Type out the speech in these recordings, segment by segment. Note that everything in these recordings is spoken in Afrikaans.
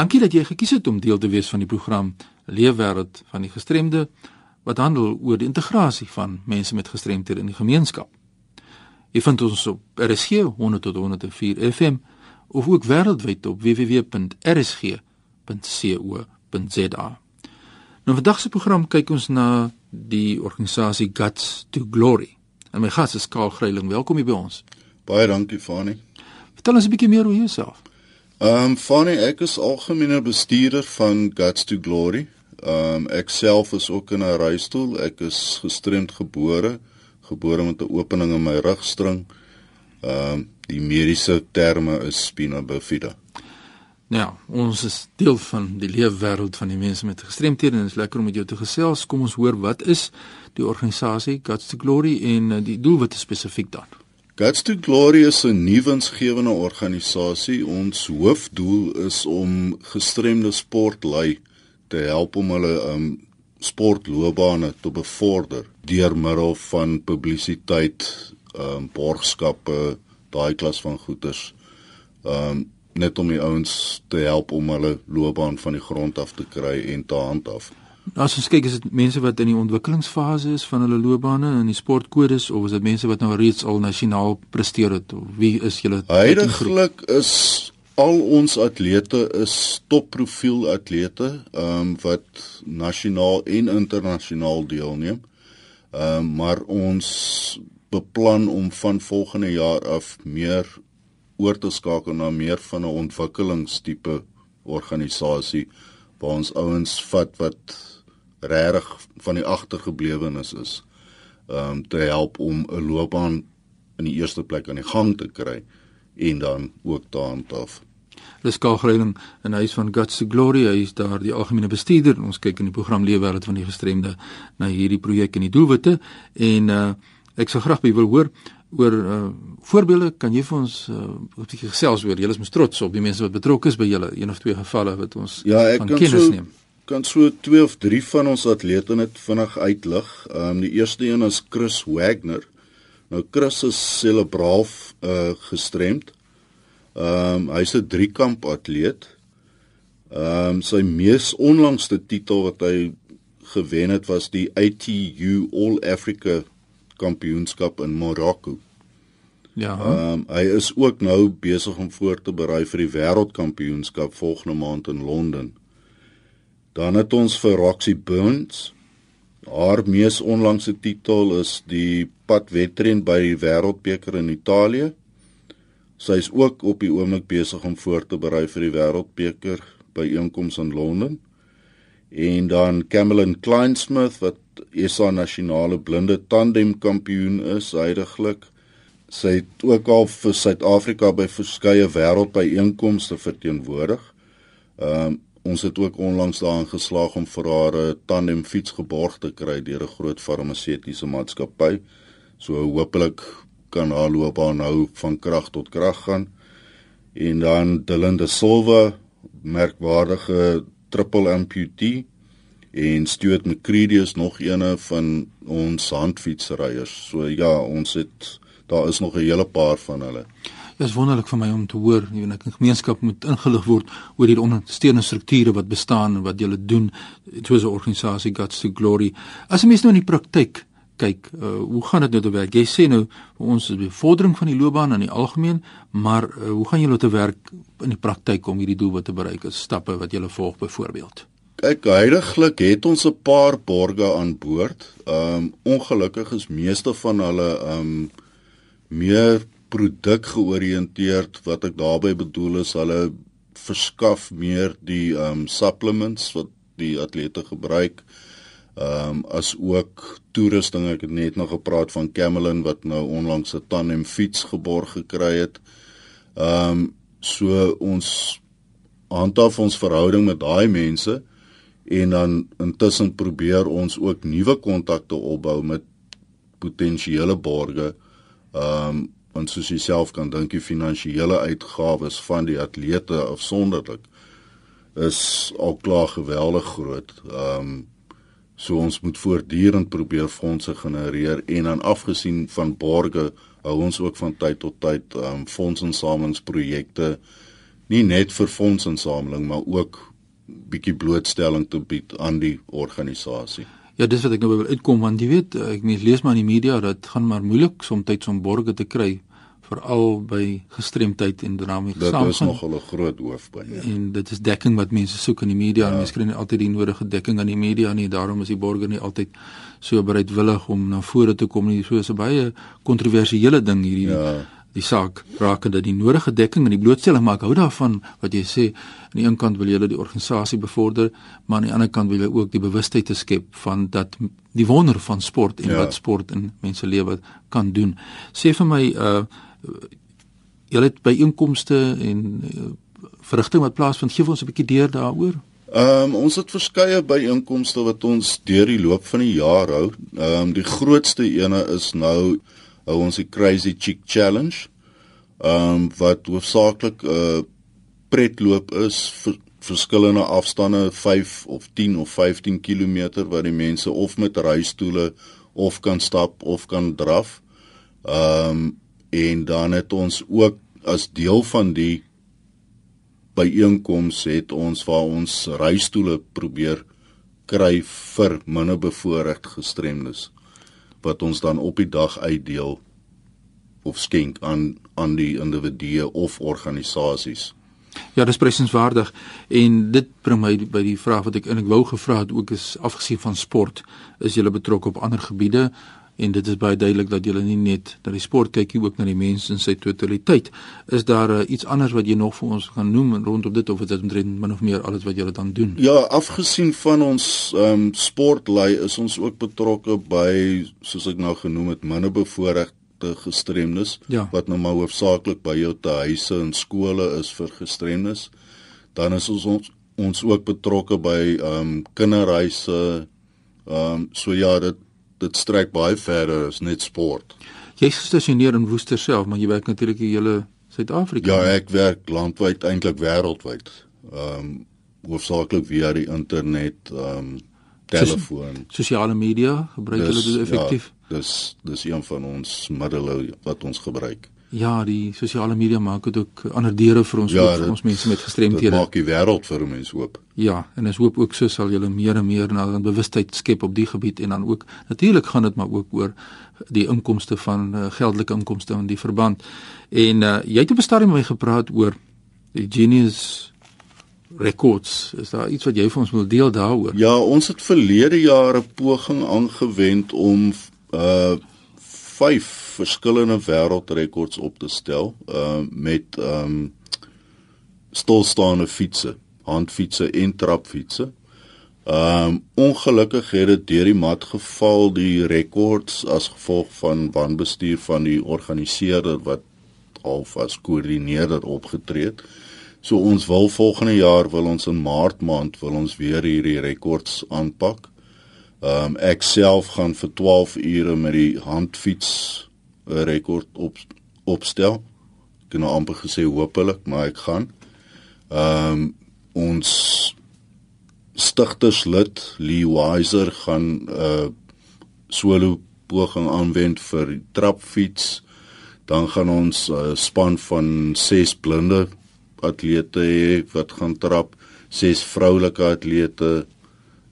Dankie dat jy gekies het om deel te wees van die program Leefwêreld van die gestremde wat handel oor die integrasie van mense met gestremthede in die gemeenskap. Jy vind ons op RSG 100 tot 104 FM of ook wêreldwyd op www.rsg.co.za. Nou vandag se program kyk ons na die organisasie Guts to Glory. En my gas is Karl Greiling. Welkom hier by ons. Baie dankie, Fani. Vertel ons 'n bietjie meer oor jouself. Ehm um, Fani, ek is algemene bestuurder van Guts to Glory. Ehm um, ek self is ook in 'n reistool. Ek is gestremd gebore, gebore met 'n opening in my rugstring. Ehm um, die mediese terme is spina bifida. Ja, ons is deel van die leefwêreld van die mense met gestremthede en dit is lekker om met jou te gesels. Kom ons hoor wat is die organisasie Guts to Glory en eh, die doelwitte spesifiek dan. Guts to Glory is 'n nuwensgewende organisasie. Ons hoofdoel is om gestremde sportlui te help om hulle um sportloopbane te bevorder deur middel van publisiteit, um borgskappe, daai klas van goederes. Um net om die ouens te help om hulle loopbaan van die grond af te kry en te handhaaf. As ons kyk is dit mense wat in die ontwikkelingsfase is van hulle loopbane in die sportkodes of is dit mense wat nou reeds al nasionaal presteer het of wie is julle Heidiglik is al ons atlete is topprofiel atlete ehm um, wat nasionaal en internasionaal deelneem. Ehm um, maar ons beplan om van volgende jaar af meer oor te skakel na meer van 'n ontwikkelingstipe organisasie waar ons ouens vat wat regtig van die agtergeblewenes is um te help om 'n loopbaan in die eerste plek aan die gang te kry en dan ook te handhaaf. Dis Karl Greiling in huis van Guts to Glory, hy is daar die algemene bestuurder. Ons kyk in die program Leefwêreld van die gestremde na hierdie projek en die doelwitte en uh ek sou graag by wil hoor oor uh, voorbeelde kan jy vir ons uh, 'n bietjie gesels oor julle is mos trots op die mense wat betrokke is by julle een of twee gevalle wat ons ja, van kennis so, neem. Kan so twee of drie van ons atlete net vinnig uitlig. Ehm um, die eerste een is Chris Wagner. Nou Chris is cerebraal uh, gestremd. Ehm um, hy's 'n driekamp atleet. Ehm um, sy mees onlangste titel wat hy gewen het was die ATU All Africa kampioenskap in Marokko. Ja. Ehm um, hy is ook nou besig om voor te berei vir die wêreldkampioenskap volgende maand in Londen. Dan het ons vir Roxy Burns. Haar mees onlangse titel is die padwedren by die Wêreldbeker in Italië. Sy is ook op die oomblik besig om voor te berei vir die Wêreldbeker by einkoms in Londen. En dan Cameron Kleinsmith wat SA nasionale blinde tandem kampioen is heidaglik. Sy het ook al vir Suid-Afrika by verskeie wêreldbyeenkomste verteenwoordig. Ehm um, ons het ook onlangs daarin geslaag om vir haar 'n tandem fiets geborg te kry deur 'n groot farmaseutiese maatskappy. So hopelik kan haar loopbaan nou van krag tot krag gaan. En dan Delinda Silva, merkwaardige triple amputee en Stuart McCready is nog eene van ons handfietsryers. So ja, ons het daar is nog 'n hele paar van hulle. Is wonderlik vir my om te hoor hoe 'n gemeenskap moet ingelig word oor die ondersteunende strukture wat bestaan en wat julle doen soos 'n organisasie Guts to Glory. As mens nou in die praktyk kyk, uh, hoe gaan dit nou te werk? Jy sê nou vir ons is bevordering van die loopbaan in die algemeen, maar uh, hoe gaan julle te werk in die praktyk om hierdie doel te bereik? Is stappe wat julle volg byvoorbeeld? Kyk, heiliglik het ons 'n paar borge aan boord. Ehm um, ongelukkig is meeste van hulle ehm um, meer produk georiënteerd. Wat ek daarmee bedoel is hulle verskaf meer die um, supplements wat die atlete gebruik. Ehm um, as ook toerusting. Ek het net nog gepraat van Camelin wat nou onlangs 'n tandem fiets geborg gekry het. Ehm um, so ons handhaaf ons verhouding met daai mense en dan intussen probeer ons ook nuwe kontakte opbou met potensiële borgers. Ehm um, want soos jy self kan dink die finansiële uitgawes van die atlete afsonderlik is al klaar geweldig groot. Ehm um, so ons moet voortdurend probeer fondse genereer en dan afgesien van borgers hou ons ook van tyd tot tyd ehm um, fondsinsamelingsprojekte nie net vir fondsinsameling maar ook bietjie blootstelling te bied aan die organisasie. Ja, dis wat ek nou wil uitkom want jy weet ek mens lees maar in die media dat gaan maar moeilik soms om borgers te kry veral by gestremdheid en dinamiek saam. Dit is nog 'n groot hoofpyn. Ja. En dit is dekking wat mense soek in die media ja. en mense kry nie altyd die nodige dekking in die media nie. Daarom is die borger nie altyd so bereidwillig om na vore te kom nie. So is 'n baie kontroversiële ding hierdie ja die saak rakende die nodige dekking en die blootstelling maak hou daarvan wat jy sê aan die een kant wil jy die organisasie bevorder maar aan die ander kant wil jy ook die bewustheid te skep van dat die wonder van sport en ja. wat sport in mense lewe kan doen sê vir my uh jy het by inkomste en uh, verrigting wat plaasvind gee ons 'n bietjie deur daaroor Ehm um, ons het verskeie byeenkomste wat ons deur die loop van die jaar hou. Ehm um, die grootste ene is nou hou ons die Crazy Chick Challenge. Ehm um, wat hoofsaaklik 'n uh, pretloop is vir verskillende afstande 5 of 10 of 15 km waar die mense of met reistoele of kan stap of kan draf. Ehm um, en dan het ons ook as deel van die byeenkoms het ons waar ons reistoele probeer kry vir minderbevoorregte gestremdes wat ons dan op die dag uitdeel of skenk aan aan die individue of organisasies. Ja, dis presieswaardig en dit bring my by die vraag wat ek eintlik wou gevra het ook is afgesien van sport, is jy betrokke op ander gebiede en dit is baie duidelik dat jy nie net na die sport kyk nie, ook na die mense in sy totaliteit. Is daar uh, iets anders wat jy nog vir ons gaan noem rondom dit of is dit omtrent min of meer alles wat jy dan doen? Ja, afgesien van ons ehm um, sportlei is ons ook betrokke by soos ek nou genoem het, minderbevoorregte gestremdes ja. wat nou maar hoofsaaklik by jou te huise en skole is vir gestremdes. Dan is ons ons, ons ook betrokke by ehm um, kinderreise ehm um, so ja, dit dit strek baie verder as net sport. Jy is gestasioneer in Woester self, maar jy werk natuurlik in hele Suid-Afrika. Ja, ek werk landwyd, eintlik wêreldwyd. Ehm um, hoofsaaklik via die internet, ehm um, telefoon. Sos sosiale media gebruik hulle dit effektief? Ja, dis dis een van ons middele wat ons gebruik. Ja, die sosiale media maak dit ook ander deure vir ons ja, ook, vir ons mense met gestremthede. Dit maak die wêreld vir mense oop. Ja, en ons hoop ook so sal julle meer en meer na 'n bewustheid skep op die gebied en dan ook natuurlik gaan dit maar ook oor die inkomste van uh, geldelike inkomste in die verband. En uh, jy het op 'n stadium met my gepraat oor die Genius rekords. Is daar iets wat jy vir ons wil deel daaroor? Ja, ons het verlede jaar 'n poging aangewend om uh vyf verskillende wêreldrekords op te stel uh met um stilstaande fietses, handfietses en trapfietses. Um ongelukkig het dit deur die mat geval die rekords as gevolg van wanbestuur van die organiseerder wat half as koördineerder opgetree het. So ons wil volgende jaar wil ons in Maart maand wil ons weer hierdie rekords aanpak. Ehm um, ek self gaan vir 12 ure met die handfiets 'n eh, rekord op opstel. Ek kan nou amper gesê hopelik, maar ek gaan. Ehm um, ons stigterslid Lee Weiser gaan 'n uh, solo poging aanwend vir trapfiets. Dan gaan ons 'n uh, span van 6 blinde atlete hê wat gaan trap, 6 vroulike atlete.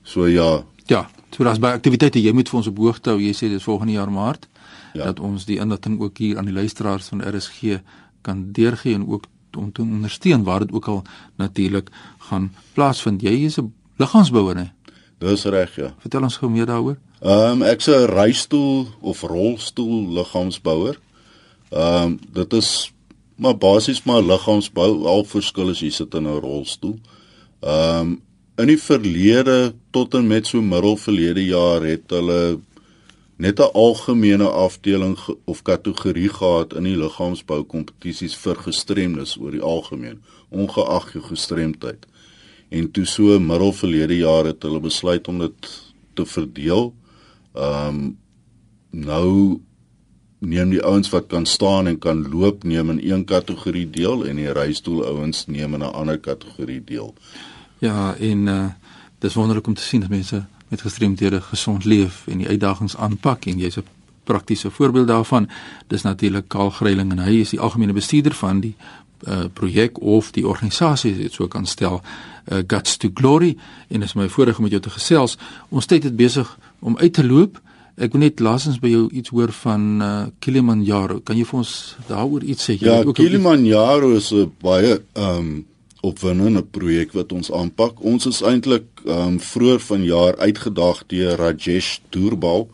So ja. Ja, So daar's baie aktiwiteite jy moet vir ons op hoogte hou. Jy sê dis volgende jaar Maart ja. dat ons die inligting ook hier aan die luisteraars van RSG kan deurgee en ook om te ondersteun waar dit ook al natuurlik gaan plaasvind. Jy is 'n liggaamsbouer hè? Dis reg ja. Vertel ons gou meer daaroor. Ehm um, ek's 'n reistool of rolstoel liggaamsbouer. Ehm um, dit is maar basies maar liggaamsbou. Al verskil is jy sit in 'n rolstoel. Ehm um, in die verlede tot en met so middelverlede jaar het hulle net 'n algemene afdeling of kategorie gehad in die liggaamsbou kompetisies vir gestremdes oor die algemeen ongeag jou gestremdheid. En toe so middelverlede jaar het hulle besluit om dit te verdeel. Ehm um, nou neem die ouens wat kan staan en kan loop neem in een kategorie deel en die reistool ouens neem in 'n ander kategorie deel. Ja, en uh dis wonderlik om te sien dat mense met gestremdhede gesond leef en die uitdagings aanpak en jy's 'n praktiese voorbeeld daarvan. Dis natuurlik Karl Greiling en hy is die algemene bestuurder van die uh, projek of die organisasie as dit so kan stel uh, Guts to Glory en is my voorreg om met jou te gesels. Ons tyd het besig om uit te loop. Ek wil net laasens by jou iets hoor van uh, Kilimanjaro. Kan jy vir ons daaroor iets sê? Ja, Kilimanjaro is 'n baie ehm um, opwindende projek wat ons aanpak. Ons is eintlik ehm um, vroeër vanjaar uitgedaag deur Rajesh Durbal.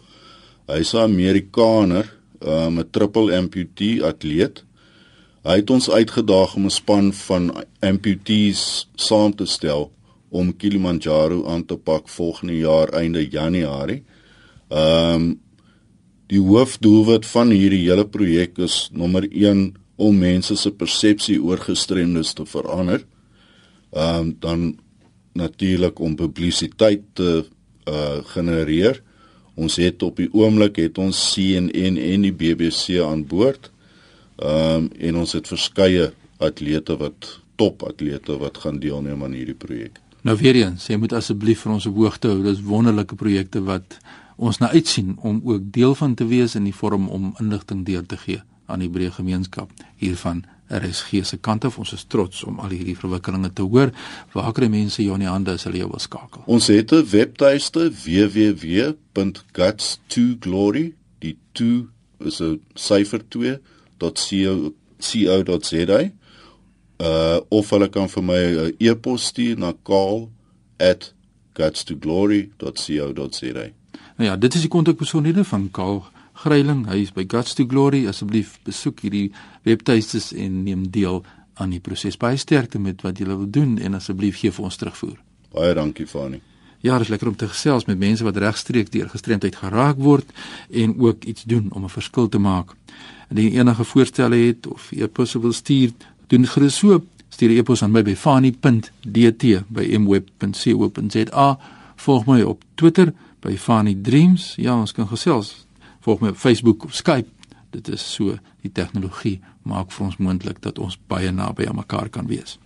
Hy's 'n Amerikaner, ehm, 'n um, triple amputee atleet. Hy het ons uitgedaag om 'n span van amputees saam te stel om Kilimanjaro aan te pak volgende jaar einde Januarie. Ehm um, die hoofdoelwit van hierdie hele projek is nommer 1 om mense se persepsie oor gestremdes te verander. Ehm um, dan natuurlik om publisiteit te uh genereer. Ons het op die oomblik het ons CNN en die BBC aan boord. Ehm um, en ons het verskeie atlete wat top atlete wat gaan deelneem aan hierdie projek. Nou weer eens, jy moet asseblief vir ons op hoogte hou. Dis wonderlike projekte wat ons na uitsien om ook deel van te wees in die vorm om inligting deur te gee aan die breë gemeenskap hiervan RSG se kant af. Ons is trots om al hierdie verwikkelinge te hoor. Waar kry mense jou in die hande as hulle jou wil skakel? Ons het 'n webtuiste www.guts2glory. Die 2 is 'n syfer 2.co.za. Uh of hulle kan vir my 'n uh, e-pos stuur na call@guts2glory.co.za. Nou ja, dit is die kontakpersoonlede van Kaal Greiling. Hy is by Guts to Glory. Asseblief besoek hierdie webtuistes en neem deel aan die proses. Baie sterkte met wat jy wil doen en asseblief gee vir ons terugvoer. Baie dankie Fani. Ja, dit is lekker om te gesels met mense wat regstreeks deur gestremdheid geraak word en ook iets doen om 'n verskil te maak. En die enige voorstelle het of e-pos wil stuur, doen gerus so. Stuur 'n e-pos aan my by fani.dt by mweb.co.za. Volg my op Twitter by Fani Dreams. Ja, ons kan gesels. Volg my op Facebook of Skype. Dit is so die tegnologie maak vir ons moontlik dat ons baie naby aan mekaar kan wees.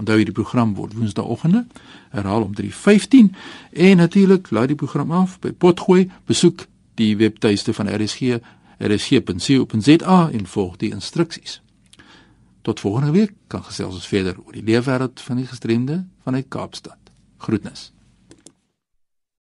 Onthou hierdie program word Woensdaagoggende herhaal om 3:15 en natuurlik laai die program af by Potgooi. Besoek die webtuiste van RSG rsg.co.za en volg die instruksies. Tot volgende week kan gesels ons verder oor die leefwêreld van die gestremde vanuit Kaapstad. Groetnis.